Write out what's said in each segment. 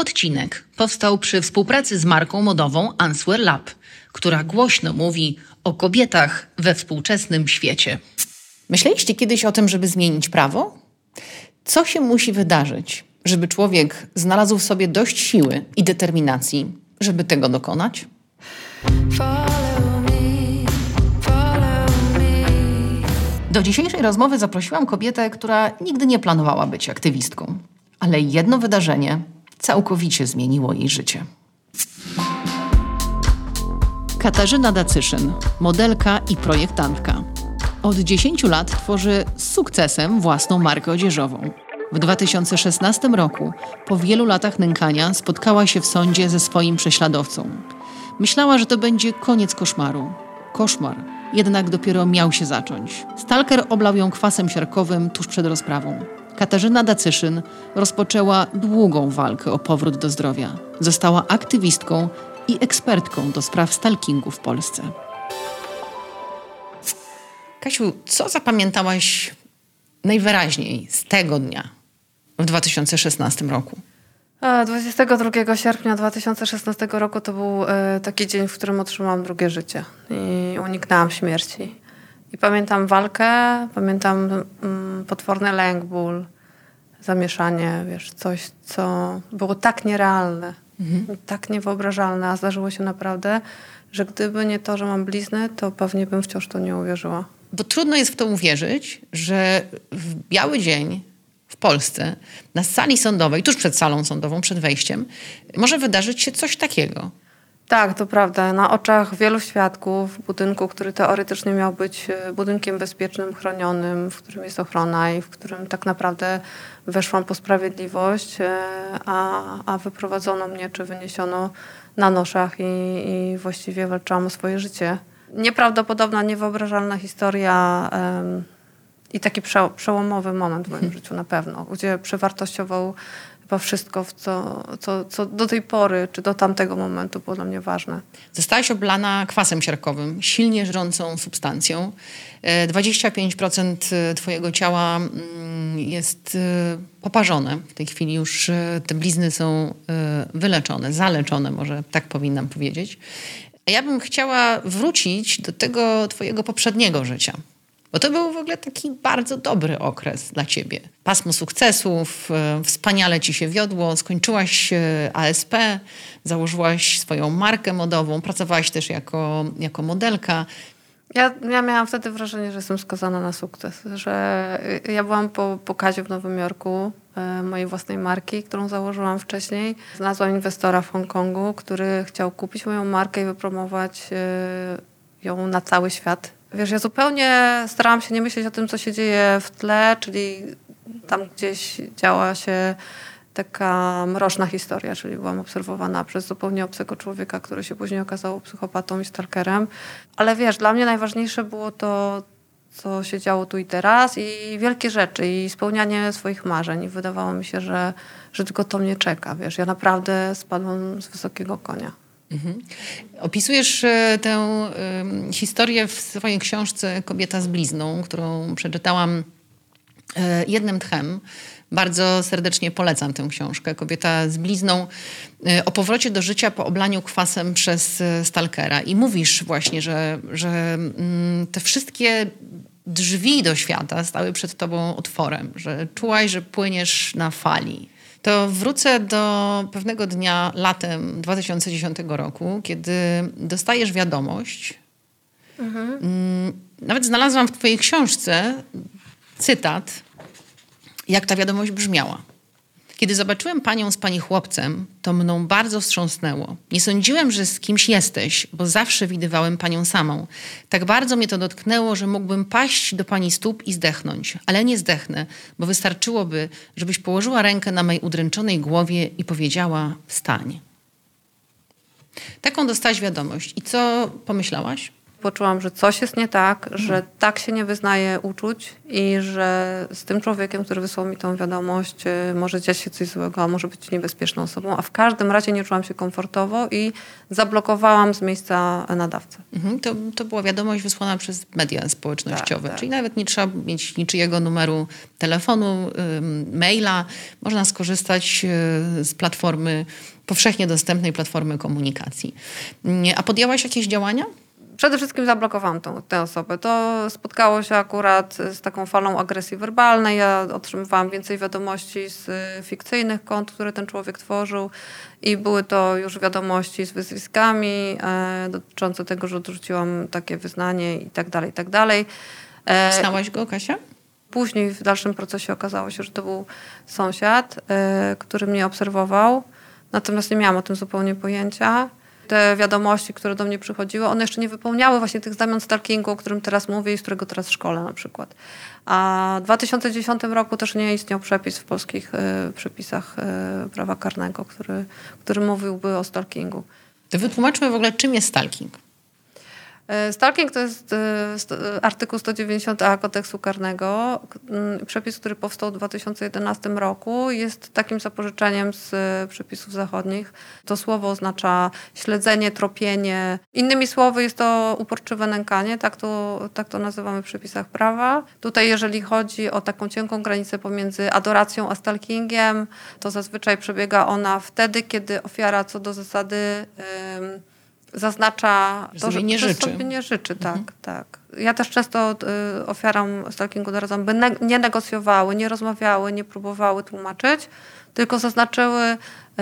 Odcinek powstał przy współpracy z marką modową Answer Lab, która głośno mówi o kobietach we współczesnym świecie. Myśleliście kiedyś o tym, żeby zmienić prawo? Co się musi wydarzyć, żeby człowiek znalazł w sobie dość siły i determinacji, żeby tego dokonać? Do dzisiejszej rozmowy zaprosiłam kobietę, która nigdy nie planowała być aktywistką, ale jedno wydarzenie całkowicie zmieniło jej życie. Katarzyna Dacyszyn, modelka i projektantka. Od 10 lat tworzy z sukcesem własną markę odzieżową. W 2016 roku, po wielu latach nękania, spotkała się w sądzie ze swoim prześladowcą. Myślała, że to będzie koniec koszmaru. Koszmar jednak dopiero miał się zacząć. Stalker oblał ją kwasem siarkowym tuż przed rozprawą. Katarzyna Dacyszyn rozpoczęła długą walkę o powrót do zdrowia. Została aktywistką i ekspertką do spraw stalkingu w Polsce. Kasiu, co zapamiętałaś najwyraźniej z tego dnia w 2016 roku? 22 sierpnia 2016 roku to był e, taki dzień, w którym otrzymałam drugie życie i uniknęłam śmierci. I pamiętam walkę, pamiętam mm, potworny lęk, ból, zamieszanie, wiesz, coś, co było tak nierealne, mhm. tak niewyobrażalne, a zdarzyło się naprawdę, że gdyby nie to, że mam blizny, to pewnie bym wciąż to nie uwierzyła. Bo trudno jest w to uwierzyć, że w biały dzień w Polsce na sali sądowej, tuż przed salą sądową, przed wejściem, może wydarzyć się coś takiego. Tak, to prawda. Na oczach wielu świadków budynku, który teoretycznie miał być e, budynkiem bezpiecznym, chronionym, w którym jest ochrona i w którym tak naprawdę weszłam po sprawiedliwość, e, a, a wyprowadzono mnie czy wyniesiono na noszach i, i właściwie walczyłam o swoje życie. Nieprawdopodobna, niewyobrażalna historia. Um, i taki przełomowy moment w moim życiu na pewno, gdzie przewartościował chyba wszystko, co, co, co do tej pory, czy do tamtego momentu było dla mnie ważne. Zostałaś oblana kwasem siarkowym, silnie żrącą substancją. 25% e, twojego ciała mm, jest e, poparzone. W tej chwili już e, te blizny są wyleczone, zaleczone, może tak powinnam powiedzieć. Ja bym chciała wrócić do tego twojego poprzedniego życia. Bo to był w ogóle taki bardzo dobry okres dla ciebie. Pasmo sukcesów, e, wspaniale ci się wiodło, skończyłaś e, ASP, założyłaś swoją markę modową, pracowałaś też jako, jako modelka. Ja, ja miałam wtedy wrażenie, że jestem skazana na sukces, że ja byłam po pokazie w Nowym Jorku e, mojej własnej marki, którą założyłam wcześniej. Znalazłam inwestora w Hongkongu, który chciał kupić moją markę i wypromować ją na cały świat Wiesz, ja zupełnie starałam się nie myśleć o tym, co się dzieje w tle, czyli tam gdzieś działa się taka mroczna historia, czyli byłam obserwowana przez zupełnie obcego człowieka, który się później okazał psychopatą i stalkerem. Ale wiesz, dla mnie najważniejsze było to, co się działo tu i teraz i wielkie rzeczy i spełnianie swoich marzeń. I wydawało mi się, że, że tylko to mnie czeka. Wiesz, ja naprawdę spadłam z wysokiego konia. Mhm. Opisujesz e, tę historię w swojej książce Kobieta z blizną, którą przeczytałam y, jednym tchem. Bardzo serdecznie polecam tę książkę. Kobieta z blizną y, o powrocie do życia po oblaniu kwasem przez stalkera. I mówisz właśnie, że, że mm, te wszystkie drzwi do świata stały przed tobą otworem, że czułaś, że płyniesz na fali to wrócę do pewnego dnia latem 2010 roku, kiedy dostajesz wiadomość. Mhm. Nawet znalazłam w Twojej książce cytat, jak ta wiadomość brzmiała. Kiedy zobaczyłem panią z pani chłopcem, to mną bardzo wstrząsnęło. Nie sądziłem, że z kimś jesteś, bo zawsze widywałem panią samą. Tak bardzo mnie to dotknęło, że mógłbym paść do pani stóp i zdechnąć. Ale nie zdechnę, bo wystarczyłoby, żebyś położyła rękę na mej udręczonej głowie i powiedziała: wstań. Taką dostałaś wiadomość. I co pomyślałaś? Poczułam, że coś jest nie tak, że tak się nie wyznaje uczuć i że z tym człowiekiem, który wysłał mi tą wiadomość, y, może dziać się coś złego, a może być niebezpieczną osobą, a w każdym razie nie czułam się komfortowo i zablokowałam z miejsca nadawcę. Mhm, to, to była wiadomość wysłana przez media społecznościowe, Tak, tak. czyli nawet nie trzeba mieć niczyjego numeru telefonu, maila. Można skorzystać y, z platformy, powszechnie dostępnej platformy komunikacji. Nie, A podjęłaś jakieś działania? Przede wszystkim zablokowałam tą, tę osobę. To spotkało się akurat z taką falą agresji werbalnej. Ja otrzymywałam więcej wiadomości z y, fikcyjnych kont, które ten człowiek tworzył i były to już wiadomości z wyzwiskami e, dotyczące tego, że odrzuciłam takie wyznanie i tak dalej, i tak dalej. E, Znałaś go, Kasia? Później w dalszym procesie okazało się, że to był sąsiad, e, który mnie obserwował, natomiast nie miałam o tym zupełnie pojęcia. Te wiadomości, które do mnie przychodziły, one jeszcze nie wypełniały właśnie tych znamion stalkingu, o którym teraz mówię i z którego teraz szkole na przykład. A w 2010 roku też nie istniał przepis w polskich e, przepisach e, prawa karnego, który, który mówiłby o stalkingu. To wytłumaczmy w ogóle, czym jest stalking. E, Stalking to jest e, e, artykuł 190a kodeksu karnego. K- m, Przepis, który powstał w 2011 roku, jest takim zapożyczeniem z przepisów zachodnich. To słowo oznacza śledzenie, tropienie. Innymi słowy, jest to uporczywe nękanie, tak to, tak to nazywamy w przepisach prawa. Tutaj, jeżeli chodzi o taką cienką granicę pomiędzy adoracją a stalkingiem, to zazwyczaj przebiega ona wtedy, kiedy ofiara co do zasady. em, zaznacza Że to, sobie że, nie życzy. sobie nie życzy, tak, tak. Ja też często y, ofiarom stalkingu doradzam, by ne- nie negocjowały, nie rozmawiały, nie próbowały tłumaczyć, tylko zaznaczyły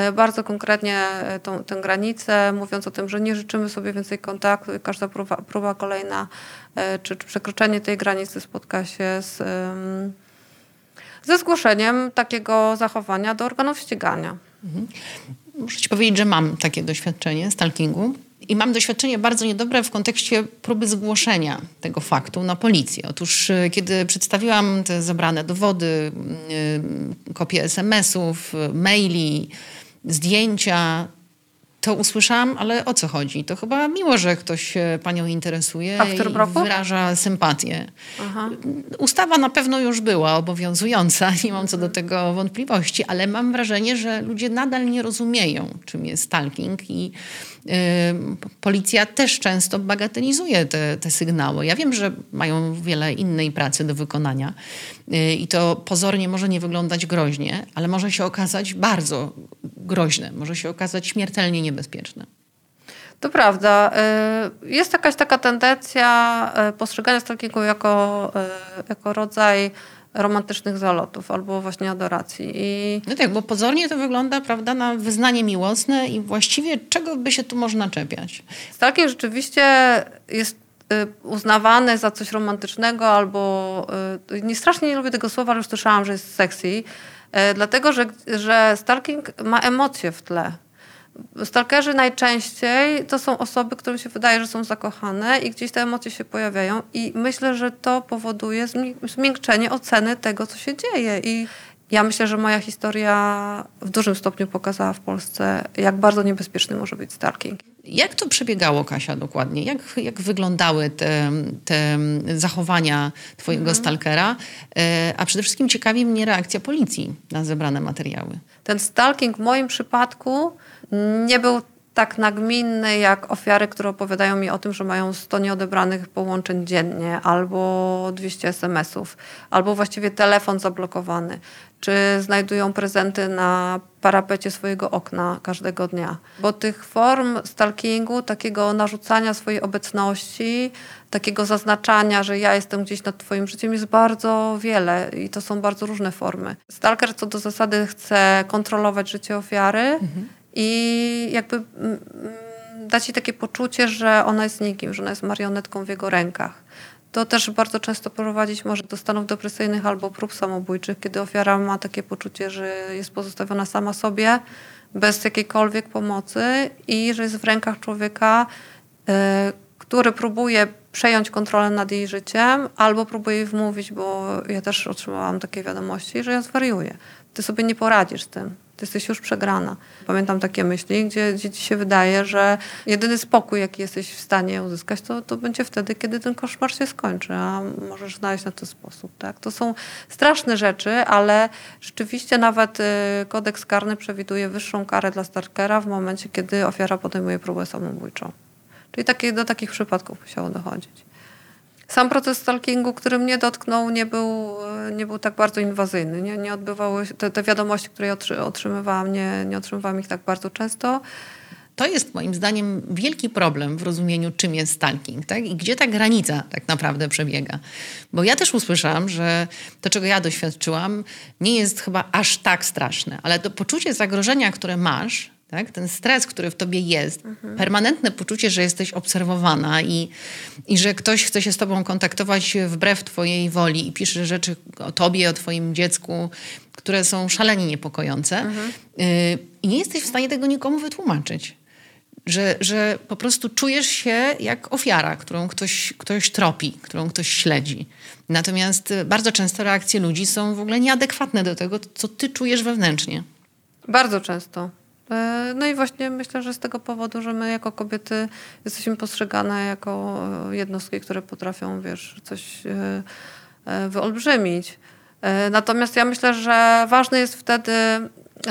y, bardzo konkretnie y, tą, tę granicę, mówiąc o tym, że nie życzymy sobie więcej kontaktu i każda próba, próba kolejna czy, czy przekroczenie tej granicy spotka się z, ze zgłoszeniem takiego zachowania do organów ścigania. Muszę ci powiedzieć, że mam takie doświadczenie stalkingu. I mam doświadczenie bardzo niedobre w kontekście próby zgłoszenia tego faktu na policję. Otóż, y, kiedy przedstawiłam te zebrane dowody, y, kopie SMS-ów, y, maili, zdjęcia, to usłyszałam, ale o co chodzi? To chyba miło, że ktoś się panią interesuje A w którym i roku? wyraża sympatię. Aha. Ustawa na pewno już była obowiązująca, nie mam co do tego wątpliwości, ale mam wrażenie, że ludzie nadal nie rozumieją, czym jest stalking i y, policja też często bagatelizuje te, te sygnały. Ja wiem, że mają wiele innej pracy do wykonania y, i to pozornie może nie wyglądać groźnie, ale może się okazać bardzo groźne, może się okazać śmiertelnie niebezpieczne. To prawda. Y, Jest jakaś taka tendencja y, postrzegania stalkingu jako, y, jako rodzaj romantycznych zalotów albo właśnie adoracji. I No tak, bo pozornie to wygląda, prawda, na wyznanie miłosne i właściwie czego by się tu można czepiać? stalking rzeczywiście jest uznawany za coś romantycznego albo nie strasznie nie lubię tego słowa, ale już słyszałam, że jest sexy, dlatego że, że stalking ma emocje w tle. Stalkerzy najczęściej to są osoby, którym się wydaje, że są zakochane i gdzieś te emocje się pojawiają i myślę, że to powoduje zmi- zmiękczenie oceny tego, co się dzieje i ja myślę, że moja historia w dużym stopniu pokazała w Polsce, jak bardzo niebezpieczny może być stalking. Jak to przebiegało, Kasia, dokładnie? Jak, jak wyglądały te, te zachowania twojego stalkera? E, A przede wszystkim ciekawi mnie reakcja policji na zebrane materiały. Ten stalking w moim przypadku nie był tak nagminny jak ofiary, które opowiadają mi o tym, że mają 100 nieodebranych połączeń dziennie, albo 200 SMS-ów, albo właściwie telefon zablokowany, czy znajdują prezenty na parapecie swojego okna każdego dnia. Bo tych form stalkingu, takiego narzucania swojej obecności, takiego zaznaczania, że ja jestem gdzieś nad twoim życiem jest bardzo wiele i to są bardzo różne formy. Stalker co do zasady chce kontrolować życie ofiary i jakby mm, mm, dać jej takie poczucie, że ona jest nikim, że ona jest marionetką w jego rękach. To też bardzo często prowadzić może do stanów depresyjnych albo prób samobójczych, kiedy ofiara ma takie poczucie, że jest pozostawiona sama sobie, bez jakiejkolwiek pomocy i że jest w rękach człowieka, e, który próbuje przejąć kontrolę nad jej życiem albo próbuje jej wmówić, bo ja też otrzymałam takie wiadomości, że ja zwariuję. Ty sobie nie poradzisz z tym. To jesteś już przegrana. Pamiętam takie myśli, gdzie, gdzie ci się wydaje, że jedyny spokój, jaki jesteś w stanie uzyskać, to, to będzie wtedy, kiedy ten koszmar się skończy, a możesz znaleźć na to sposób. Tak? To są straszne rzeczy, ale rzeczywiście nawet y, kodeks karny przewiduje wyższą karę dla stalkera w momencie, kiedy ofiara podejmuje próbę samobójczą. Czyli takie, do takich przypadków musiało dochodzić. Sam proces stalkingu, który mnie dotknął, nie był, nie był tak bardzo inwazyjny. Nie, nie odbywały te, te wiadomości, które otrzymywałam, nie, nie otrzymywałam ich tak bardzo często. To jest moim zdaniem wielki problem w rozumieniu, czym jest stalking tak? i gdzie ta granica tak naprawdę przebiega. Bo ja też usłyszałam, że to, czego ja doświadczyłam, nie jest chyba aż tak straszne, ale to poczucie zagrożenia, które masz, tak? Ten stres, który w tobie jest, mhm. permanentne poczucie, że jesteś obserwowana i, i że ktoś chce się z tobą kontaktować wbrew twojej woli i pisze rzeczy o tobie, o twoim dziecku, które są szalenie niepokojące. Mhm. Y, I nie jesteś w stanie tego nikomu wytłumaczyć. Że, że po prostu czujesz się jak ofiara, którą ktoś, ktoś tropi, którą ktoś śledzi. Natomiast bardzo często reakcje ludzi są w ogóle nieadekwatne do tego, co ty czujesz wewnętrznie. Bardzo często. E, no i właśnie myślę, że z tego powodu, że my jako kobiety jesteśmy postrzegane jako e, jednostki, które potrafią, wiesz, coś e, wyolbrzymić. Natomiast ja myślę, że ważne jest wtedy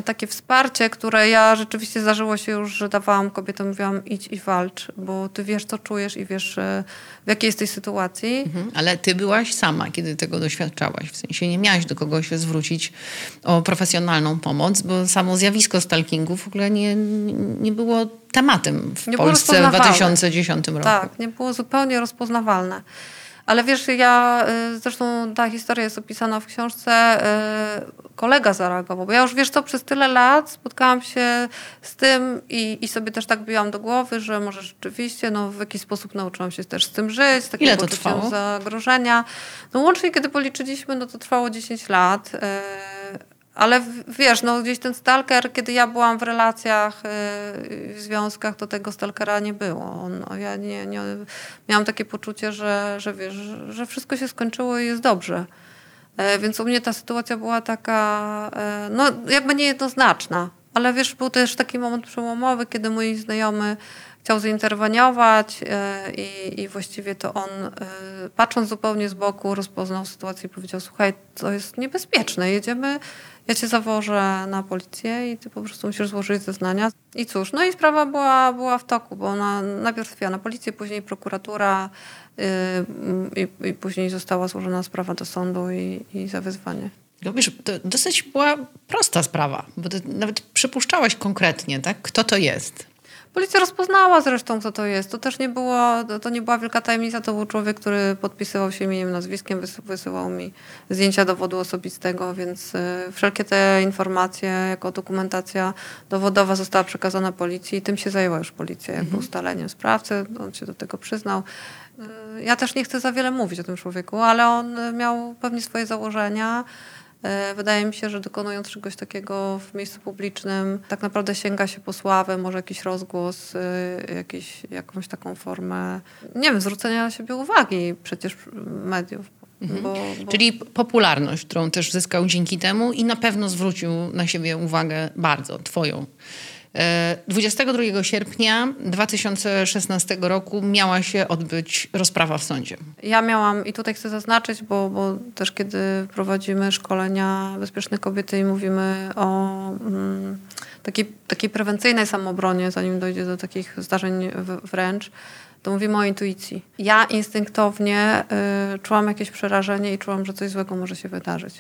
takie wsparcie, które ja rzeczywiście zdarzyło się już, że dawałam kobietom, mówiłam idź i walcz, bo ty wiesz, co czujesz i wiesz, e, w jakiej jesteś sytuacji. Mhm, ale ty byłaś sama, kiedy tego doświadczałaś. W sensie nie miałaś do kogoś się zwrócić o profesjonalną pomoc, bo samo zjawisko stalkingu w ogóle nie, nie było tematem w nie Polsce w 2010 roku. Tak, nie było zupełnie rozpoznawalne. Ale wiesz, ja, y, zresztą ta historia jest opisana w książce, y, kolega zareagował, bo ja już wiesz co, przez tyle lat spotkałam się z tym i, i sobie też tak biłam do głowy, że może rzeczywiście, no w jakiś sposób nauczyłam się też z tym żyć, z takiego Ile to trwało? zagrożenia. No łącznie, kiedy policzyliśmy, no to trwało 10 lat. Y, ale wiesz, no gdzieś ten stalker, kiedy ja byłam w relacjach, yy, w związkach, to tego stalkera nie było. No, ja nie, nie, miałam takie poczucie, że, że wiesz, że wszystko się skończyło i jest dobrze. E, więc u mnie ta sytuacja była taka, e, no jakby niejednoznaczna. Ale wiesz, był też taki moment przełomowy, kiedy mój znajomy chciał zainterweniować e, i, i właściwie to on, patrząc zupełnie z boku, rozpoznał sytuację i powiedział, słuchaj, to jest niebezpieczne, jedziemy ja cię zawożę na policję i ty po prostu musisz złożyć zeznania. I cóż, no i sprawa była, była w toku, bo ona najpierw trafiła na policję, później prokuratura yy, i, i, później została złożona sprawa do sądu i, i za wezwanie. No wiesz, to dosyć była prosta sprawa, bo ty nawet przypuszczałaś konkretnie, tak? Kto to jest? Policja rozpoznała zresztą, co to jest. To też nie, było, to nie była wielka tajemnica. To był człowiek, który podpisywał się imieniem, nazwiskiem, wysyłał mi zdjęcia dowodu osobistego, więc y, wszelkie te informacje jako dokumentacja dowodowa została przekazana policji i tym się zajęła już policja, jako mhm. ustaleniem sprawcy. On się do tego przyznał. Y, ja też nie chcę za wiele mówić o tym człowieku, ale on miał pewnie swoje założenia. E, wydaje mi się, że dokonując czegoś takiego w miejscu publicznym, tak naprawdę sięga się po sławę, może jakiś rozgłos, e, jakiś, jakąś taką formę, nie wiem, zwrócenia na siebie uwagi przecież mediów. Mhm. Bo, bo... Czyli popularność, którą też zyskał dzięki temu i na pewno zwrócił na siebie uwagę bardzo, twoją. 22 sierpnia 2016 roku miała się odbyć rozprawa w sądzie. Ja miałam, i tutaj chcę zaznaczyć, bo, bo też kiedy prowadzimy szkolenia Bezpieczne Kobiety i mówimy o mm, takiej, takiej prewencyjnej samobronie, zanim dojdzie do takich zdarzeń wręcz, to mówimy o intuicji. Ja instynktownie y, czułam jakieś przerażenie i czułam, że coś złego może się wydarzyć.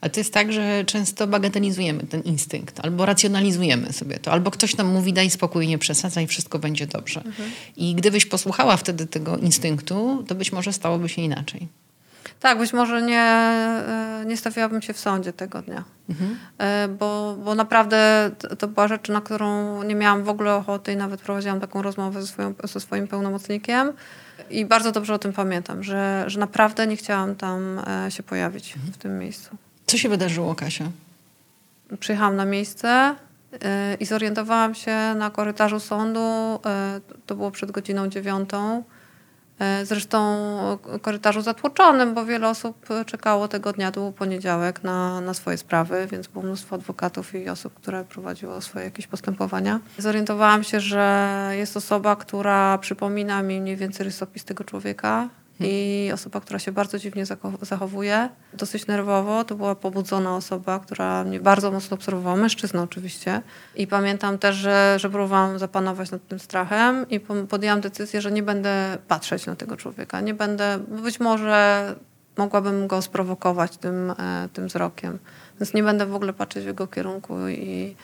Ale to jest tak, że często bagatelizujemy ten instynkt, albo racjonalizujemy sobie to, albo ktoś nam mówi daj spokój, nie przesadzaj, wszystko będzie dobrze. Mhm. I gdybyś posłuchała wtedy tego instynktu, to być może stałoby się inaczej. Tak, być może nie, e, nie stawiałabym się w sądzie tego dnia. Mhm. E, bo, bo naprawdę to była rzecz, na którą nie miałam w ogóle ochoty i nawet prowadziłam taką rozmowę ze, swoją, ze swoim pełnomocnikiem. I bardzo dobrze o tym pamiętam, że, że naprawdę nie chciałam tam e, się pojawić mhm. w tym miejscu. Co się wydarzyło, Kasia? Przyjechałam na miejsce i zorientowałam się na korytarzu sądu. To było przed godziną dziewiątą zresztą korytarzu zatłoczonym, bo wiele osób czekało tego dnia, to był poniedziałek, na, na swoje sprawy, więc było mnóstwo adwokatów i osób, które prowadziło swoje jakieś postępowania. Zorientowałam się, że jest osoba, która przypomina mi mniej więcej rysopis tego człowieka, i osoba, która się bardzo dziwnie zachowuje, dosyć nerwowo. To była pobudzona osoba, która mnie bardzo mocno obserwowała, mężczyzna oczywiście. I pamiętam też, że, że próbowałam zapanować nad tym strachem i podjęłam decyzję, że nie będę patrzeć na tego człowieka. Nie będę, być może mogłabym go sprowokować tym, e, tym wzrokiem. Więc nie będę w ogóle patrzeć w jego kierunku i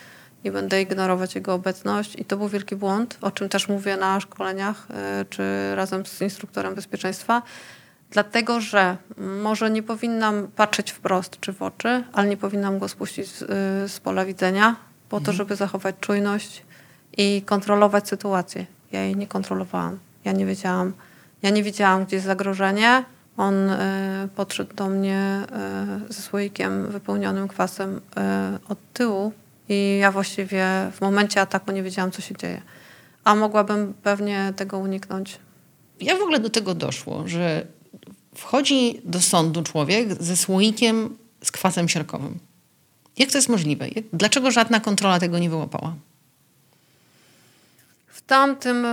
i będę ignorować jego obecność. I to był wielki błąd, o czym też mówię na szkoleniach e, czy razem z instruktorem bezpieczeństwa. Dlatego, że może nie powinnam patrzeć wprost czy w oczy, ale nie powinnam go spuścić z, e, z pola widzenia, po to, mhm. żeby zachować czujność i kontrolować sytuację. Ja jej nie kontrolowałam. Ja nie wiedziałam, ja nie wiedziałam, gdzie jest zagrożenie. On y, podszedł do mnie y, ze słoikiem wypełnionym kwasem y, od tyłu i ja właściwie w momencie ataku nie wiedziałam, co się dzieje. A mogłabym pewnie tego uniknąć. Jak w ogóle do tego doszło, że wchodzi do sądu człowiek ze słoikiem z kwasem siarkowym? Jak to jest możliwe? Dlaczego żadna kontrola tego nie wyłapała? W tamtym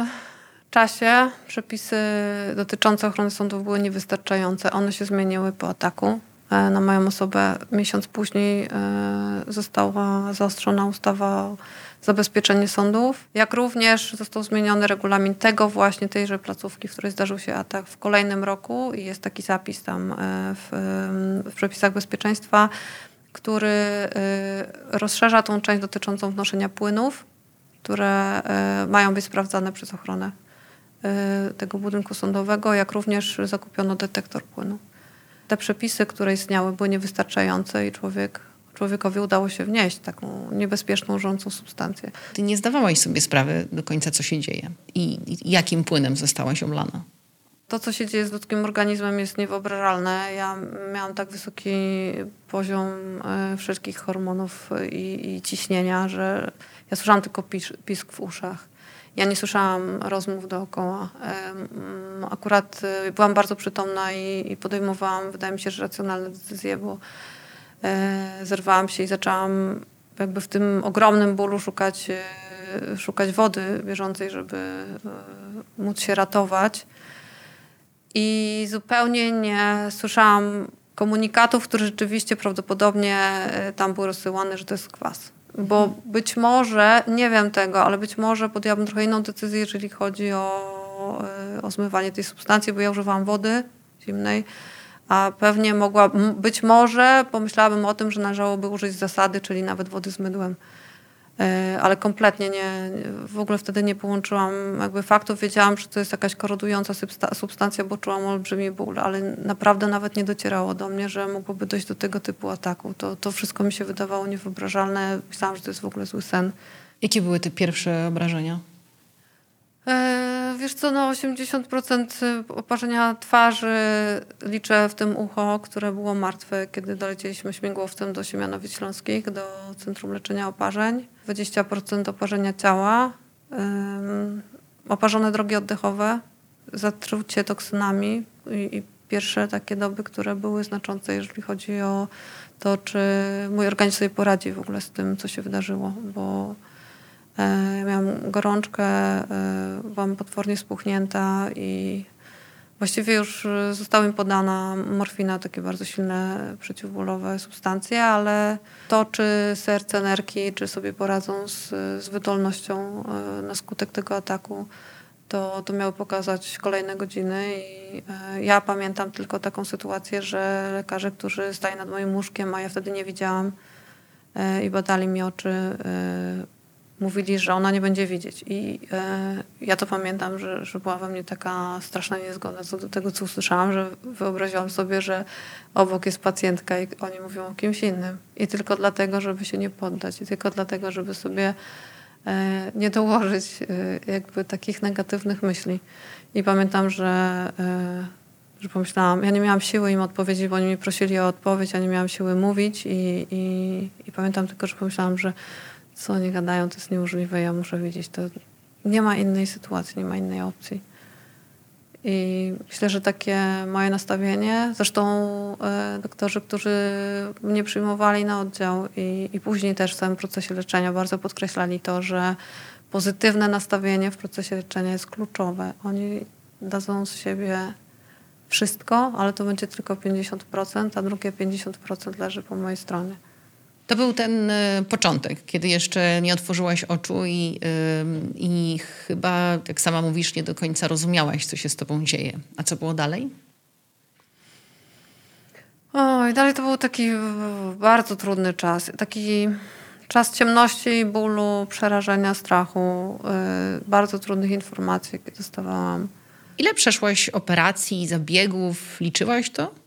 czasie przepisy dotyczące ochrony sądów były niewystarczające. One się zmieniły po ataku. E, na moją osobę. Miesiąc później e, została zaostrzona ustawa o zabezpieczeniu sądów, jak również został zmieniony regulamin tego właśnie, tejże placówki, w której zdarzył się atak w kolejnym roku i jest taki zapis tam e, w, w przepisach bezpieczeństwa, który rozszerza tą część dotyczącą wnoszenia płynów, które mają być sprawdzane przez ochronę tego budynku sądowego, jak również zakupiono detektor płynu te przepisy, które istniały, były niewystarczające i człowiek, człowiekowi udało się wnieść taką niebezpieczną, rzącą substancję. Ty nie zdawałaś sobie sprawy do końca, co się dzieje i, i jakim płynem zostałaś oblana? To, co się dzieje z ludzkim organizmem jest niewyobrażalne. Ja miałam tak wysoki poziom e, wszystkich hormonów i, i ciśnienia, że ja słyszałam tylko pisk w uszach. Ja nie słyszałam rozmów dookoła. Akurat y, byłam bardzo przytomna i, podejmowałam, wydaje mi się, że racjonalne decyzje, bo e, zerwałam się i zaczęłam jakby w tym ogromnym bólu szukać, e, szukać wody bieżącej, żeby e, móc się ratować. I zupełnie nie słyszałam komunikatów, które rzeczywiście prawdopodobnie tam były rozsyłane, że to jest kwas. Bo być może, nie wiem tego, ale być może podjęłabym trochę inną decyzję, jeżeli chodzi o, e, o zmywanie tej substancji, bo ja używałam wody zimnej, a pewnie mogła, być może pomyślałabym o tym, że należałoby użyć zasady, czyli nawet wody z mydłem. E, ale kompletnie nie, w ogóle wtedy nie połączyłam jakby faktów. Wiedziałam, że to jest jakaś korodująca substancja, bo czułam olbrzymi ból, ale naprawdę nawet nie docierało do mnie, że mogłoby dojść do tego typu ataku. To, to wszystko mi się wydawało niewyobrażalne. Myślałam, że to jest w ogóle zły sen. Jakie były te pierwsze obrażenia? E, wiesz co, no 80% oparzenia twarzy liczę w tym ucho, które było martwe, kiedy dolecieliśmy śmigłowcem do Siemianowic Śląskich, do Centrum Leczenia Oparzeń. 20% oparzenia ciała, oparzone drogi oddechowe, zatrucie toksynami i, i pierwsze takie doby, które były znaczące, jeżeli chodzi o to, czy mój organizm sobie poradzi w ogóle z tym, co się wydarzyło, bo miałam gorączkę, e, byłam potwornie spuchnięta i właściwie już została mi podana morfina, takie bardzo silne przeciwbólowe substancje, ale to, czy serce, nerki, czy sobie poradzą z, z wydolnością e, na skutek tego ataku, to, to miały pokazać kolejne godziny i ja pamiętam tylko taką sytuację, że lekarze, którzy stali nad moim łóżkiem, a ja wtedy nie widziałam i badali mi oczy, mówili, że ona nie będzie widzieć. I e, ja to pamiętam, że, że była we mnie taka straszna niezgoda co do tego, co usłyszałam, że wyobraziłam sobie, że obok jest pacjentka i oni mówią o kimś innym. I tylko dlatego, żeby się nie poddać. I tylko dlatego, żeby sobie e, nie dołożyć e, jakby takich negatywnych myśli. I pamiętam, że, e, że pomyślałam, ja nie miałam siły im odpowiedzieć, bo oni mnie prosili o odpowiedź, ja nie miałam siły mówić i, i, i pamiętam tylko, że pomyślałam, że co oni gadają, to jest niemożliwe, ja muszę wiedzieć, to nie ma innej sytuacji, nie ma innej opcji. I myślę, że takie moje nastawienie, zresztą e, doktorzy, którzy mnie przyjmowali na oddział i, i później też w całym procesie leczenia bardzo podkreślali to, że pozytywne nastawienie w procesie leczenia jest kluczowe. Oni dadzą z siebie wszystko, ale to będzie tylko 50%, a drugie 50% leży po mojej stronie. To był ten y, początek, kiedy jeszcze nie otworzyłaś oczu i, y, i chyba, jak sama mówisz, nie do końca rozumiałaś, co się z tobą dzieje. A co było dalej? Oj, dalej to był taki bardzo trudny czas. Taki czas ciemności, bólu, przerażenia, strachu, y, bardzo trudnych informacji, jakie dostawałam. Ile przeszłaś operacji, zabiegów? Liczyłaś to?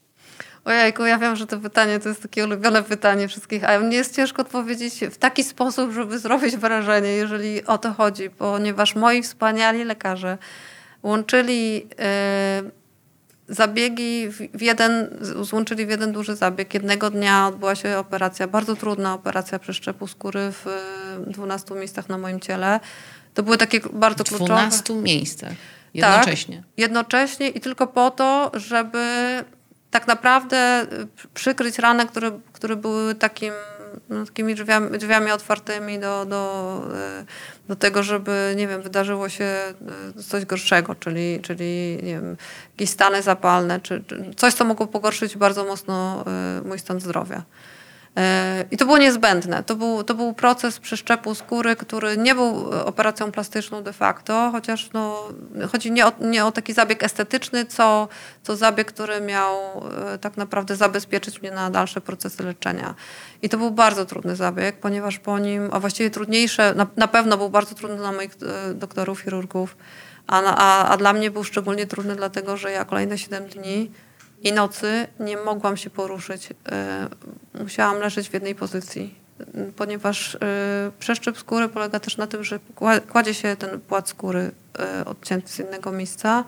Ojejku, ja wiem, że to pytanie to jest takie ulubione pytanie wszystkich, a mnie jest ciężko odpowiedzieć w taki sposób, żeby zrobić wrażenie, jeżeli o to chodzi, ponieważ moi wspaniali lekarze łączyli yy, zabiegi w jeden, złączyli w jeden duży zabieg. Jednego dnia odbyła się operacja, bardzo trudna operacja przeszczepu skóry w 12 miejscach na moim ciele. To były takie bardzo kluczowe. W 12 miejscach. Jednocześnie. Tak, jednocześnie i tylko po to, żeby tak naprawdę y, przykryć rany, które, które były takim, no, takimi drzwiami, drzwiami otwartymi do, do, y, do tego, żeby, nie wiem, wydarzyło się y, coś gorszego, czyli, czyli nie wiem, jakieś stany zapalne, czy, czy coś, co mogło pogorszyć bardzo mocno mój stan zdrowia. E, I to było niezbędne. To był, to był proces przeszczepu skóry, który nie był operacją plastyczną de facto, chociaż no, chodzi nie o, nie o taki zabieg estetyczny, co, co zabieg, który miał e, tak naprawdę zabezpieczyć mnie na dalsze procesy leczenia. I to był bardzo trudny zabieg, ponieważ po nim, a właściwie trudniejsze, na, na pewno był bardzo trudny dla moich e, doktorów, chirurgów, a, a, a dla mnie był szczególnie trudny, dlatego że ja kolejne 7 dni i nocy nie mogłam się poruszyć. E, musiałam leżeć w jednej pozycji, ponieważ e, przeszczep skóry polega też na tym, że kładzie się ten płat skóry e, odcięty z innego miejsca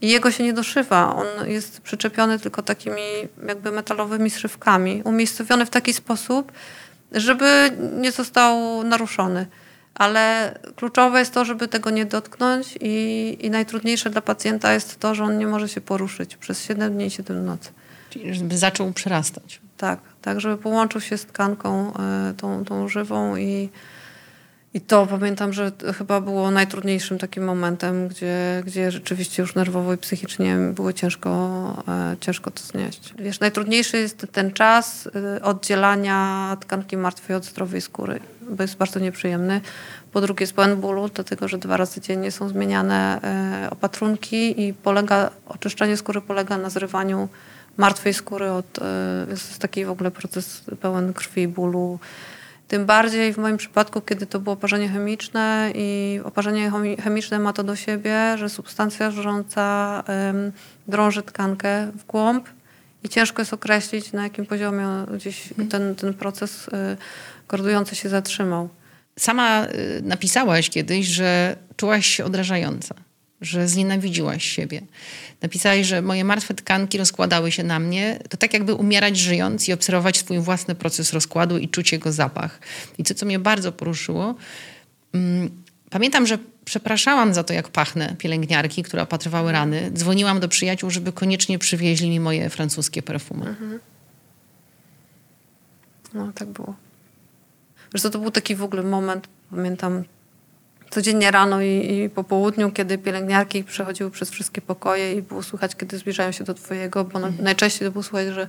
i jego się nie doszywa. On jest przyczepiony tylko takimi jakby metalowymi szywkami, umiejscowiony w taki sposób, żeby nie został naruszony ale kluczowe jest to, żeby tego nie dotknąć i, i najtrudniejsze dla pacjenta jest to, że on nie może się poruszyć przez 7 dni i 7 nocy. Czyli żeby zaczął przerastać. Tak, tak, żeby połączył się z tkanką y, tą, tą żywą i, i to pamiętam, że chyba było najtrudniejszym takim momentem, gdzie, gdzie rzeczywiście już nerwowo i psychicznie było ciężko, e, ciężko to znieść. Wiesz, najtrudniejszy jest ten czas e, oddzielania tkanki martwej od zdrowej skóry, bo jest bardzo nieprzyjemny. Po drugie jest pełen bólu, dlatego że dwa razy dziennie są zmieniane e, opatrunki i polega, oczyszczenie skóry polega na zrywaniu martwej skóry od, jest taki w ogóle proces pełen krwi i bólu. Tym bardziej w moim przypadku, kiedy to było oparzenie chemiczne i oparzenie chemiczne ma to do siebie, że substancja żrąca drąży tkankę w głąb i ciężko jest określić, na jakim poziomie gdzieś mhm. ten, ten proces y, kordujący się zatrzymał. Sama y, napisałaś kiedyś, że czułaś się odrażająca że znienawidziłaś siebie. Napisałeś, że moje martwe tkanki rozkładały się na mnie. To tak jakby umierać żyjąc i obserwować swój własny proces rozkładu i czuć jego zapach. I to, co mnie bardzo poruszyło, mm, pamiętam, że przepraszałam za to, jak pachnę pielęgniarki, które opatrywały rany. Dzwoniłam do przyjaciół, żeby koniecznie przywieźli mi moje francuskie perfumy. Mhm. No, tak było. Wiesz, to był taki w ogóle moment, pamiętam, codziennie rano i, i, po południu, kiedy pielęgniarki przechodziły przez wszystkie pokoje i było słychać, kiedy zbliżają się do twojego, bo mhm. najczęściej to było słychać, że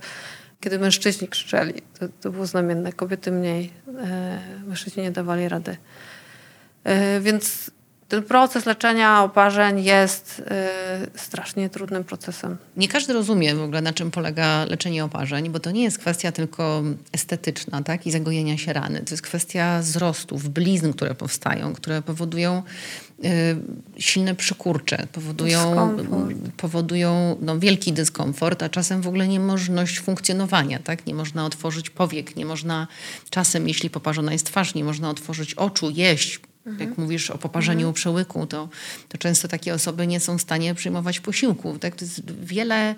kiedy mężczyźni krzyczeli, to, to było znamienne, kobiety mniej, e, mężczyźni nie dawali rady. E, więc ten proces leczenia oparzeń jest y, strasznie trudnym procesem. Nie każdy rozumie w ogóle, na czym polega leczenie oparzeń, bo to nie jest kwestia tylko estetyczna tak? i zagojenia się rany. To jest kwestia wzrostów, blizn, które powstają, które powodują y, silne przykurcze, powodują, powodują no, wielki dyskomfort, a czasem w ogóle niemożność funkcjonowania. Tak? Nie można otworzyć powiek, nie można czasem, jeśli poparzona jest twarz, nie można otworzyć oczu, jeść, Mhm. Jak mówisz o poparzeniu mhm. przełyku, to, to często takie osoby nie są w stanie przyjmować posiłków. Tak? To jest wiele,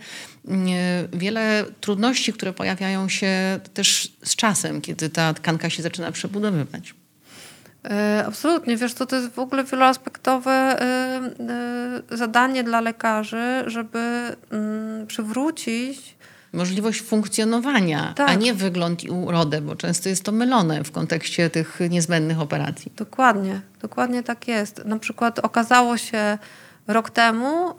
wiele trudności, które pojawiają się też z czasem, kiedy ta tkanka się zaczyna przebudowywać. E, absolutnie, wiesz co, to jest w ogóle wieloaspektowe e, e, zadanie dla lekarzy, żeby mm, przywrócić możliwość funkcjonowania, tak. a nie wygląd i urodę, bo często jest to mylone w kontekście tych niezbędnych operacji. Dokładnie, dokładnie tak jest. Na przykład okazało się rok temu,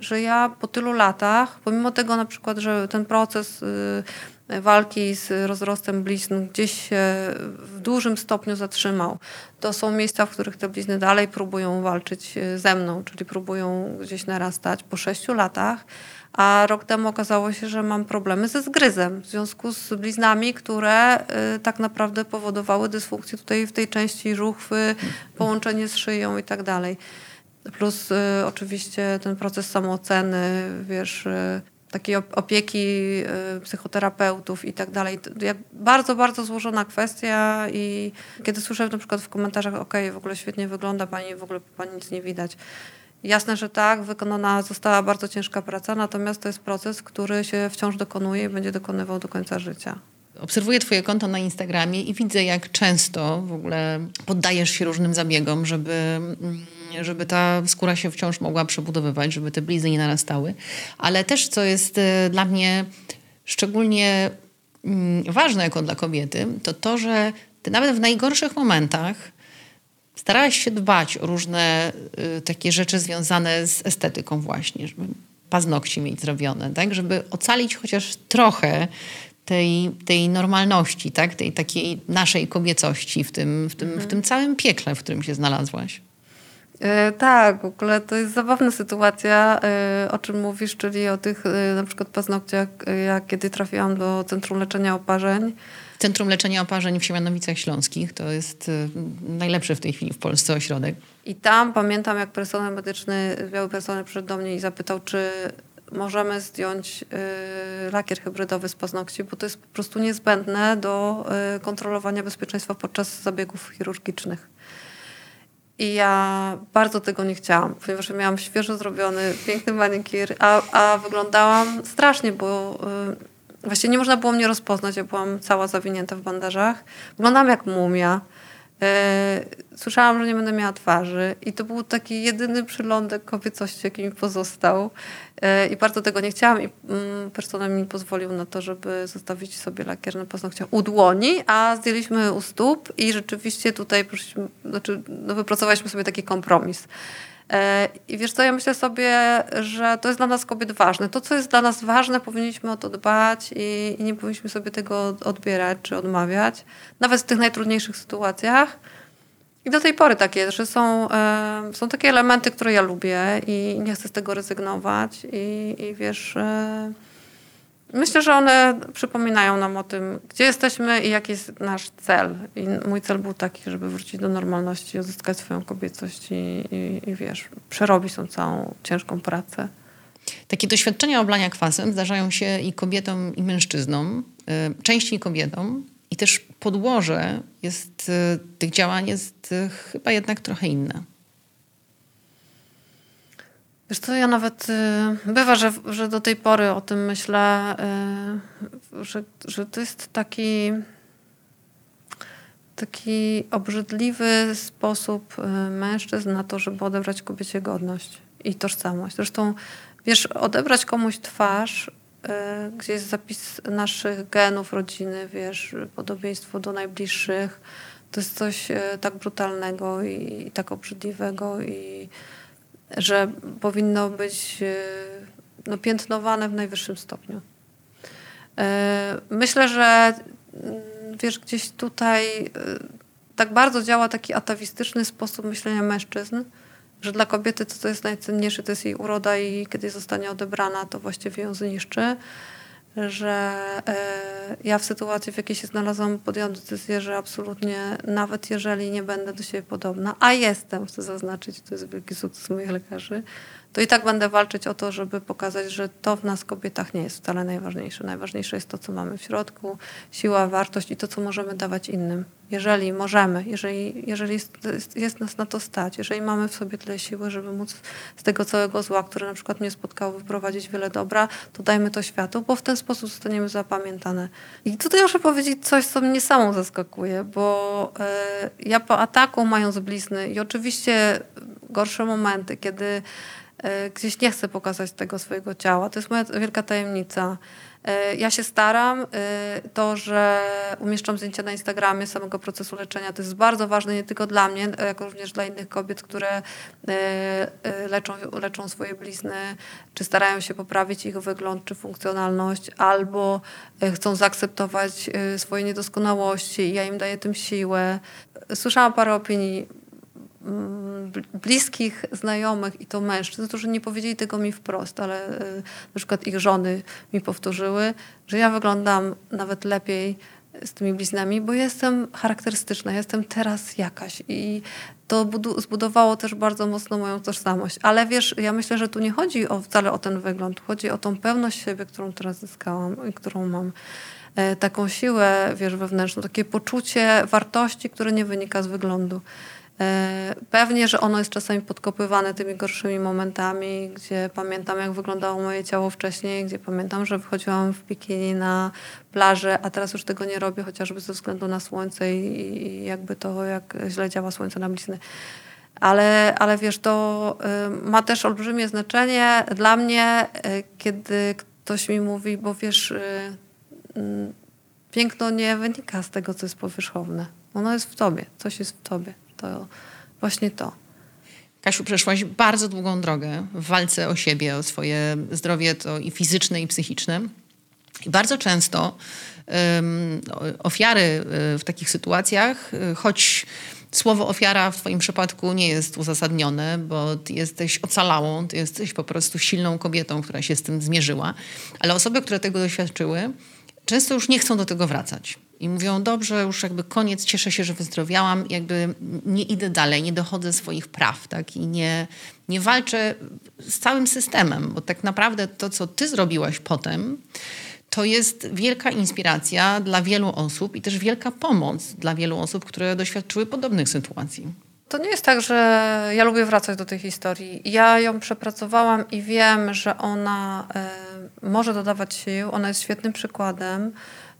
że ja po tylu latach, pomimo tego na przykład, że ten proces walki z rozrostem blizn gdzieś się w dużym stopniu zatrzymał. To są miejsca, w których te blizny dalej próbują walczyć e, ze mną, czyli próbują gdzieś narastać po sześciu latach. A rok temu okazało się, że mam problemy ze zgryzem w związku z bliznami, które y, tak naprawdę powodowały dysfunkcję tutaj w tej części żuchwy, połączenie z szyją i tak dalej. Plus y, oczywiście ten proces samooceny, wiesz, y, takiej opieki psychoterapeutów i tak dalej. Bardzo, bardzo złożona kwestia i kiedy słyszę na przykład w komentarzach, ok, w ogóle świetnie wygląda pani, w ogóle pani nic nie widać. Jasne, że tak, wykonana została bardzo ciężka praca, natomiast to jest proces, który się wciąż dokonuje i będzie dokonywał do końca życia. Obserwuję Twoje konto na Instagramie i widzę, jak często w ogóle poddajesz się różnym zabiegom, żeby, mm, żeby ta skóra się wciąż mogła przebudowywać, żeby te blizny nie narastały. Ale też, co jest e, dla mnie szczególnie mm, ważne jako dla kobiety, to to, że ty nawet w najgorszych momentach starałaś się dbać o różne y, takie rzeczy związane z estetyką właśnie, żeby paznokci mieć zrobione, tak? żeby ocalić chociaż trochę tej, tej normalności, tak? tej takiej naszej kobiecości w tym, w, tym, mhm. w tym całym piekle, w którym się znalazłaś. E, tak, w ogóle to jest zabawna sytuacja, e, o czym mówisz, czyli o tych e, na przykład paznokciach, jak kiedy trafiłam do Centrum Leczenia Oparzeń. Centrum Leczenia Oparzeń w Siemianowicach Śląskich to jest najlepszy w tej chwili w Polsce ośrodek. I tam pamiętam, jak personel medyczny, biały personel przyszedł do mnie i zapytał, czy możemy zdjąć y, lakier hybrydowy z paznokci, bo to jest po prostu niezbędne do y, kontrolowania bezpieczeństwa podczas zabiegów chirurgicznych. I ja bardzo tego nie chciałam, ponieważ miałam świeżo zrobiony, piękny manikir, a, a wyglądałam strasznie, bo y, właściwie nie można było mnie rozpoznać. Ja byłam cała zawinięta w bandażach. Wyglądałam jak mumia. E, słyszałam, że nie będę miała twarzy i to był taki jedyny przylądek kobiecości, jaki mi pozostał. E, I bardzo tego nie chciałam i mm, personel mi pozwolił na to, żeby zostawić sobie lakier na paznokciach u dłoni, a zdjęliśmy u stóp i rzeczywiście tutaj znaczy, no, wypracowaliśmy sobie taki kompromis. E, I wiesz co, ja myślę sobie, że to jest dla nas kobiet ważne. To, co jest dla nas ważne, powinniśmy o to dbać i, i nie powinniśmy sobie tego odbierać czy odmawiać, nawet w tych najtrudniejszych sytuacjach. I do tej pory tak jest, że są, e, są takie elementy, które ja lubię i nie chcę z tego rezygnować. I, i wiesz, e, Myślę, że one przypominają nam o tym, gdzie jesteśmy i jaki jest nasz cel. I mój cel był taki, żeby wrócić do normalności, odzyskać swoją kobiecość i, i, i wiesz, przerobić tą całą ciężką pracę. Takie doświadczenia oblania kwasem zdarzają się i kobietom, i mężczyznom, y, częściej kobietom. I też podłoże jest, y, tych działań jest y, chyba jednak trochę inne. Wiesz co, ja nawet y, bywa, że, że do tej pory o tym myślę, y, że, że to jest taki taki obrzydliwy sposób y, mężczyzn na to, żeby odebrać kobiecie godność i tożsamość. Zresztą, wiesz, odebrać komuś twarz, gdzie jest zapis naszych genów, rodziny, wiesz, podobieństwo do najbliższych, to jest coś tak brutalnego i, i tak obrzydliwego i że powinno być e, no, piętnowane w najwyższym stopniu. E, myślę, że mm, wiesz, gdzieś tutaj e, tak bardzo działa taki atawistyczny sposób myślenia mężczyzn, że dla kobiety to, co jest najcenniejsze, to jest jej uroda i kiedy zostanie odebrana, to właściwie ją zniszczy że e, ja w sytuacji, w jakiej się znalazłam, podjęłam decyzję, że absolutnie, nawet jeżeli nie będę do siebie podobna, a jestem, chcę zaznaczyć, to jest wielki sukces moich lekarzy, to i tak będę walczyć o to, żeby pokazać, że to w nas kobietach nie jest wcale najważniejsze. Najważniejsze jest to, co mamy w środku, siła, wartość i to, co możemy dawać innym. Jeżeli możemy, jeżeli, jeżeli jest, jest nas na to stać, jeżeli mamy w sobie tyle siły, żeby móc z tego całego zła, które na przykład mnie spotkało, wyprowadzić wiele dobra, to dajmy to światu, bo w ten sposób zostaniemy zapamiętane. I tutaj muszę powiedzieć coś, co mnie samą zaskakuje, bo e, ja po ataku, mając blizny i oczywiście gorsze momenty, kiedy gdzieś nie chcę pokazać tego swojego ciała, to jest moja wielka tajemnica. E, ja się staram. To, że umieszczam zdjęcia na Instagramie samego procesu leczenia, to jest bardzo ważne nie tylko dla mnie, jak również dla innych kobiet, które leczą, leczą swoje blizny, czy starają się poprawić ich wygląd, czy funkcjonalność, albo chcą zaakceptować swoje niedoskonałości i ja im daję tym siłę. Słyszałam parę opinii mm, bliskich znajomych i to mężczyzn, którzy nie powiedzieli tego mi wprost, ale e, na przykład ich żony mi powtórzyły, że ja wyglądam nawet lepiej z tymi bliznami, bo jestem charakterystyczna, jestem teraz jakaś i to zbudowało też bardzo mocno moją tożsamość. Ale wiesz, ja myślę, że tu nie chodzi o, wcale o ten wygląd, chodzi o tą pewność siebie, którą teraz zyskałam i którą mam. E, taką siłę, wiesz, wewnętrzną, takie poczucie wartości, które nie wynika z wyglądu. E, pewnie, że ono jest czasami podkopywane tymi gorszymi momentami, gdzie pamiętam, jak wyglądało moje ciało wcześniej, gdzie pamiętam, że wychodziłam w bikini na plażę, a teraz już tego nie robię, chociażby ze względu na słońce i jakby to, jak źle działa słońce na blizny. Ale, ale wiesz, to y, ma też olbrzymie znaczenie dla mnie, y, kiedy ktoś mi mówi, bo wiesz, y, Mm, piękno nie wynika z tego, co jest powierzchowne. Ono jest w tobie, coś jest w tobie. To właśnie to. Kasiu, przeszłaś bardzo długą drogę w walce o siebie, o swoje zdrowie to i fizyczne, i psychiczne. I bardzo często um, ofiary y, w takich sytuacjach, y, choć słowo ofiara w Twoim przypadku nie jest uzasadnione, bo Ty jesteś ocalałą, Ty jesteś po prostu silną kobietą, która się z tym zmierzyła, ale osoby, które tego doświadczyły, często już nie chcą do tego wracać. I mówią, dobrze, już jakby koniec, cieszę się, że wyzdrowiałam, jakby nie idę dalej, nie dochodzę swoich praw, tak? I nie, nie walczę z całym systemem, bo tak naprawdę to, co ty zrobiłaś potem, to jest wielka inspiracja dla wielu osób i też wielka pomoc dla wielu osób, które doświadczyły podobnych sytuacji. To nie jest tak, że ja lubię wracać do tej historii. Ja ją przepracowałam i wiem, że ona y, może dodawać sił. Ona jest świetnym przykładem.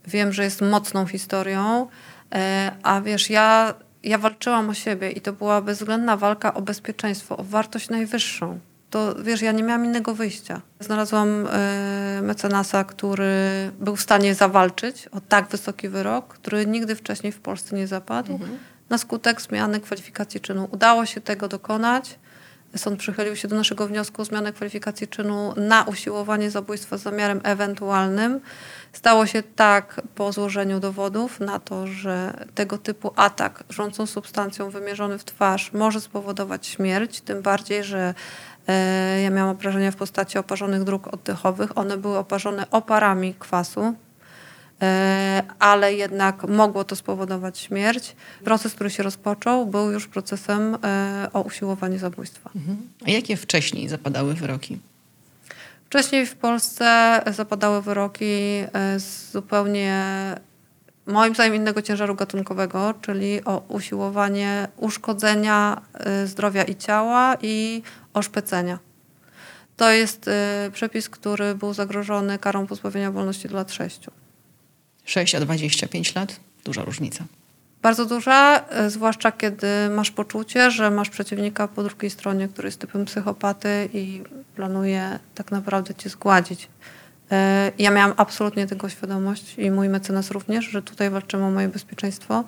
Wiem, że jest mocną historią. Y, a wiesz, ja, ja walczyłam o siebie i to była bezwzględna walka o bezpieczeństwo, o wartość najwyższą. To wiesz, ja nie miałam innego wyjścia. Znalazłam y, mecenasa, który był w stanie zawalczyć o tak wysoki wyrok, który nigdy wcześniej w Polsce nie zapadł. Mhm na skutek zmiany kwalifikacji czynu. Udało się tego dokonać. Sąd przychylił się do naszego wniosku o zmianę kwalifikacji czynu na usiłowanie zabójstwa z zamiarem ewentualnym. Stało się tak po złożeniu dowodów na to, że tego typu atak rządzącą substancją wymierzony w twarz może spowodować śmierć, tym bardziej, że e, ja miałam obrażenia w postaci oparzonych dróg oddechowych. One były oparzone oparami kwasu, E, ale jednak mogło to spowodować śmierć. Proces, który się rozpoczął, był już procesem e, o usiłowanie zabójstwa. Mhm. A jakie wcześniej zapadały wyroki? Wcześniej w Polsce zapadały wyroki e, z zupełnie moim zdaniem innego ciężaru gatunkowego, czyli o usiłowanie uszkodzenia zdrowia i ciała i oszpecenia. To jest przepis, który był zagrożony karą pozbawienia wolności do lat 6. 6 a 25 lat? Duża różnica. Bardzo duża, e, zwłaszcza kiedy masz poczucie, że masz przeciwnika po drugiej stronie, który jest typem psychopaty i planuje tak naprawdę cię zgładzić. E, ja miałam absolutnie tego świadomość i mój mecenas również, że tutaj walczymy o moje bezpieczeństwo.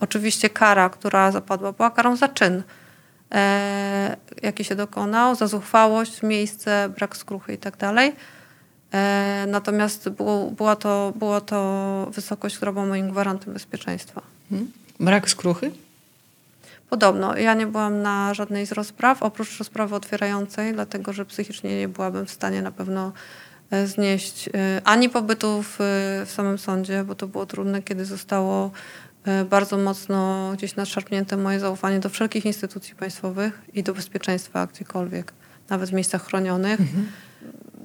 Oczywiście kara, która zapadła, była karą za czyn, e, jaki się dokonał, za zuchwałość, miejsce, brak skruchy i tak dalej. Natomiast było, była, to, była to wysokość, która była moim gwarantem bezpieczeństwa. Brak skruchy? Podobno. Ja nie byłam na żadnej z rozpraw, oprócz rozprawy otwierającej, dlatego że psychicznie nie byłabym w stanie na pewno e, znieść e, ani pobytu w, w samym sądzie, bo to było trudne, kiedy zostało bardzo mocno gdzieś nadszarpnięte moje zaufanie do wszelkich instytucji państwowych i do bezpieczeństwa gdziekolwiek. nawet w miejscach chronionych. Mhm.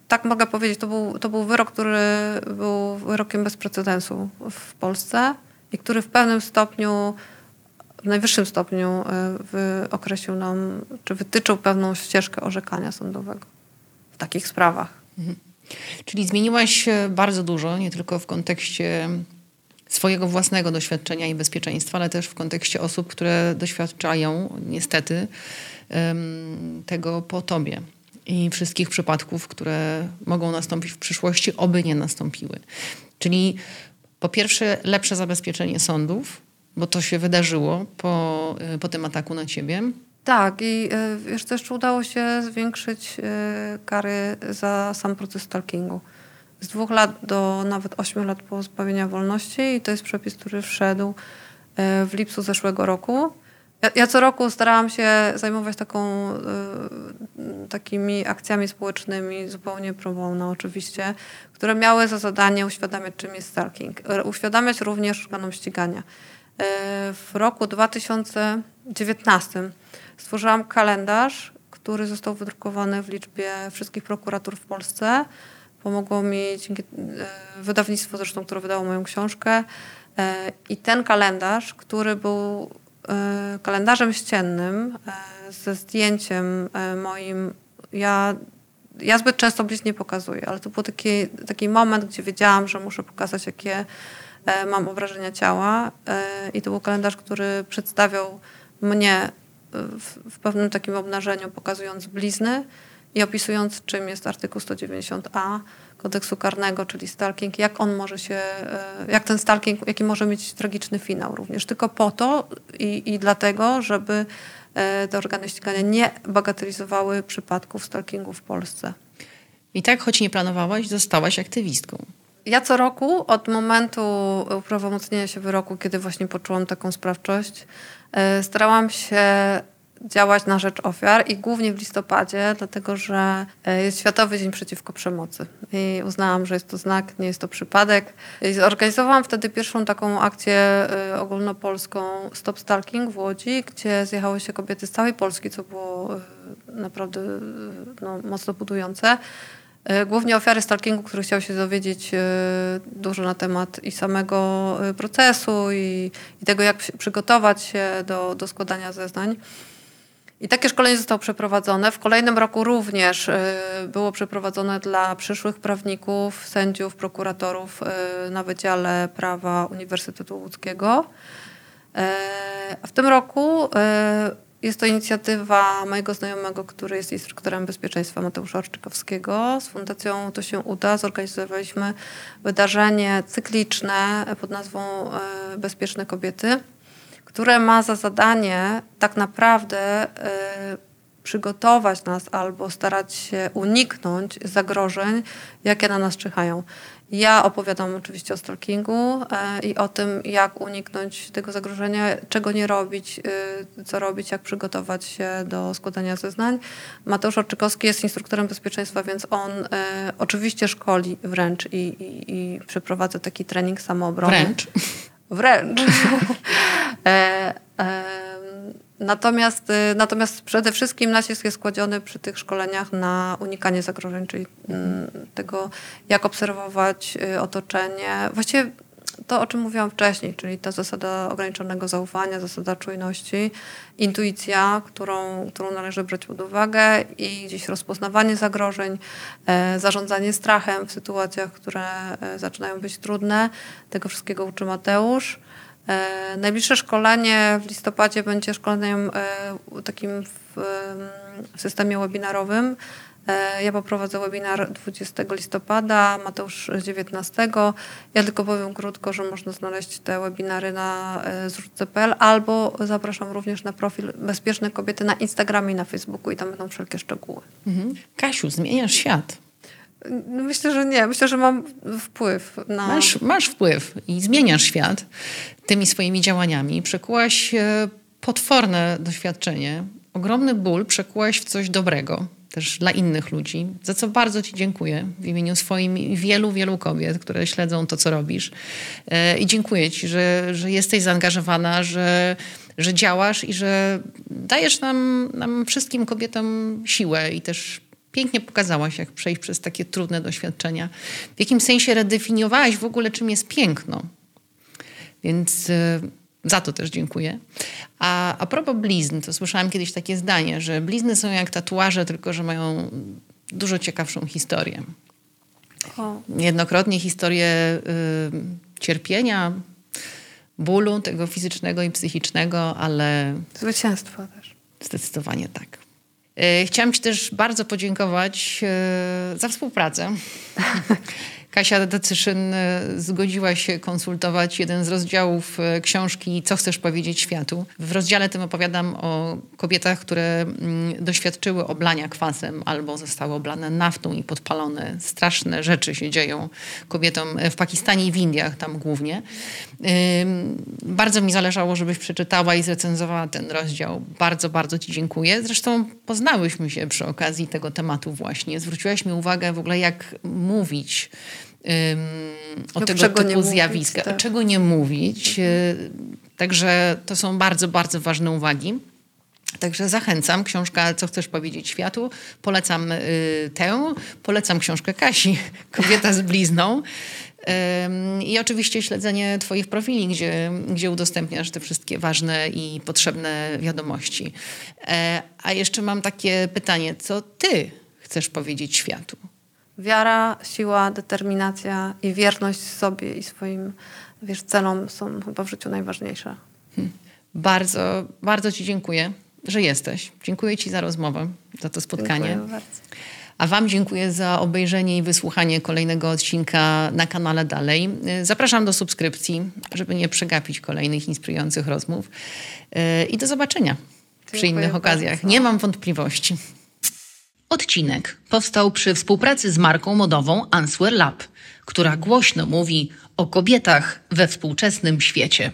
Tak mogę powiedzieć, to był, to był wyrok, który był wyrokiem bez precedensu w Polsce i który w pewnym stopniu, w najwyższym stopniu e, określił nam, czy wytyczył pewną ścieżkę orzekania sądowego w takich sprawach. Mhm. Czyli zmieniłaś bardzo dużo, nie tylko w kontekście swojego własnego doświadczenia i bezpieczeństwa, ale też w kontekście osób, które doświadczają niestety tego po tobie i wszystkich przypadków, które mogą nastąpić w przyszłości, oby nie nastąpiły. Czyli po pierwsze lepsze zabezpieczenie sądów, bo to się wydarzyło po, e, po tym ataku na ciebie. Tak, i e, wiesz, też udało się zwiększyć e, kary za sam proces stalkingu. Z dwóch lat do nawet ośmiu lat pozbawienia wolności i to jest przepis, który wszedł w lipcu zeszłego roku. Ja, ja, co roku starałam się zajmować taką, y, takimi akcjami społecznymi, zupełnie pro bono oczywiście, które miały za zadanie uświadamiać, czym jest stalking. Uświadamiać również organom ścigania. Y, w roku 2019 stworzyłam kalendarz, który został wydrukowany w liczbie wszystkich prokuratur w Polsce. Pomogło mi dzięki y, wydawnictwo zresztą, które wydało moją książkę. I ten kalendarz, który był E, kalendarzem ściennym e, ze zdjęciem e, moim. Ja, ja zbyt często bliź nie pokazuję, ale to był taki, taki moment, gdzie wiedziałam, że muszę pokazać, jakie mam obrażenia ciała. I to był kalendarz, który przedstawiał mnie w, w pewnym takim obnażeniu, pokazując blizny i opisując, czym jest artykuł 190a kodeksu karnego, czyli stalking, jak on może się, e, jak ten stalking, jaki może mieć tragiczny finał również. Tylko po to i, i dlatego, żeby e, te organy ścigania nie bagatelizowały przypadków stalkingu w Polsce. I tak, choć nie planowałaś, zostałaś aktywistką. Ja co roku, od momentu uprawomocnienia się wyroku, kiedy właśnie poczułam taką sprawczość, e, starałam się działać na rzecz ofiar i głównie w listopadzie, dlatego że e, jest Światowy Dzień Przeciwko Przemocy. I uznałam, że jest to znak, nie jest to przypadek. I zorganizowałam wtedy pierwszą taką akcję e, ogólnopolską Stop Stalking w Łodzi, gdzie zjechały się kobiety z całej Polski, co było e, naprawdę no, mocno budujące. Głównie ofiary stalkingu, które chciały się dowiedzieć dużo na temat i samego procesu, i, i tego, jak przygotować się do, do składania zeznań. I takie szkolenie zostało przeprowadzone. W kolejnym roku również y, było przeprowadzone dla przyszłych prawników, sędziów, prokuratorów y, na Wydziale Prawa Uniwersytetu Łódzkiego. Y, a w tym roku jest to inicjatywa mojego znajomego, który jest instruktorem bezpieczeństwa Mateusza Orczykowskiego. Z Fundacją To się uda. Zorganizowaliśmy wydarzenie cykliczne pod nazwą Bezpieczne Kobiety które ma za zadanie tak naprawdę y, przygotować nas albo starać się uniknąć zagrożeń, jakie na nas czyhają. Ja opowiadam oczywiście o stalkingu y, i o tym, jak uniknąć tego zagrożenia, czego nie robić, y, co robić, jak przygotować się do składania zeznań. Mateusz Orczykowski jest instruktorem bezpieczeństwa, więc on oczywiście szkoli wręcz i, i, i przeprowadza taki trening samoobrony. Wręcz. Wręcz. e, e, natomiast, e, natomiast przede wszystkim nacisk jest kładziony przy tych szkoleniach na unikanie zagrożeń, czyli mm, tego, jak obserwować y, otoczenie. Właściwie to, o czym mówiłam wcześniej, czyli ta zasada ograniczonego zaufania, zasada czujności, intuicja, którą, którą należy brać pod uwagę i gdzieś rozpoznawanie zagrożeń, e, zarządzanie strachem w sytuacjach, które zaczynają być trudne. Tego wszystkiego uczy Mateusz. E, najbliższe szkolenie w listopadzie będzie szkoleniem e, takim w, systemie webinarowym E, ja poprowadzę webinar 20 listopada, Mateusz 19. Ja tylko powiem krótko, że można znaleźć te webinary na zrzucę.pl albo zapraszam również na profil Bezpieczne Kobiety na Instagramie i na Facebooku i tam będą wszelkie szczegóły. Mhm. Kasiu, zmieniasz świat. Myślę, że nie. Myślę, że mam wpływ na... Masz, masz wpływ i zmieniasz świat tymi swoimi działaniami. Przekułaś e, potworne doświadczenie, ogromny ból przekułaś w coś dobrego też dla innych ludzi, za co bardzo Ci dziękuję w imieniu swoim i wielu, wielu kobiet, które śledzą to, co robisz. E, I dziękuję Ci, że, że jesteś zaangażowana, że że działasz i że dajesz nam, nam wszystkim kobietom siłę i też pięknie pokazałaś, jak przejść przez takie trudne doświadczenia. W jakim sensie redefiniowałaś w ogóle, czym jest piękno. Więc y, za to też dziękuję. A, a propos blizn, to słyszałam kiedyś takie zdanie, że blizny są jak tatuaże, tylko że mają dużo ciekawszą historię. O. Niejednokrotnie historię y, cierpienia, bólu, tego fizycznego i psychicznego, ale. Zwycięstwo też. Zdecydowanie tak. Y, chciałam Ci też bardzo podziękować y, za współpracę. Kasia Decyszyn zgodziła się konsultować jeden z rozdziałów e, książki Co chcesz powiedzieć światu. W rozdziale tym opowiadam o kobietach, które mm, doświadczyły oblania kwasem albo zostały oblane naftą i podpalone. Straszne rzeczy się dzieją kobietom w Pakistanie i w Indiach, tam głównie. Bardzo mi zależało, żebyś przeczytała i zrecenzowała ten rozdział. Bardzo, bardzo Ci dziękuję. Zresztą poznałyśmy się przy okazji tego tematu właśnie. Zwróciłaś mi uwagę w ogóle, jak mówić o no, tego typu zjawiska. tak. Czego nie mówić. Mhm. Także to są bardzo, bardzo ważne uwagi. Także zachęcam. Książka Co chcesz powiedzieć światu. Polecam y, tę. Polecam książkę Kasi, Kobieta z blizną. I oczywiście śledzenie Twoich profili, gdzie, gdzie udostępniasz te wszystkie ważne i potrzebne wiadomości. E, a jeszcze mam takie pytanie, co Ty chcesz powiedzieć światu? Wiara, siła, determinacja i wierność sobie i swoim wiesz, celom są chyba w życiu najważniejsze. Hmm. Bardzo, bardzo Ci dziękuję, że jesteś. Dziękuję Ci za rozmowę, za to spotkanie. Dziękuję bardzo. A Wam dziękuję za obejrzenie i wysłuchanie kolejnego odcinka na kanale dalej. Zapraszam do subskrypcji, żeby nie przegapić kolejnych inspirujących rozmów. Yy, I do zobaczenia dziękuję przy innych okazjach. Bardzo. Nie mam wątpliwości. Odcinek powstał przy współpracy z marką modową Answer Lab, która głośno mówi o kobietach we współczesnym świecie.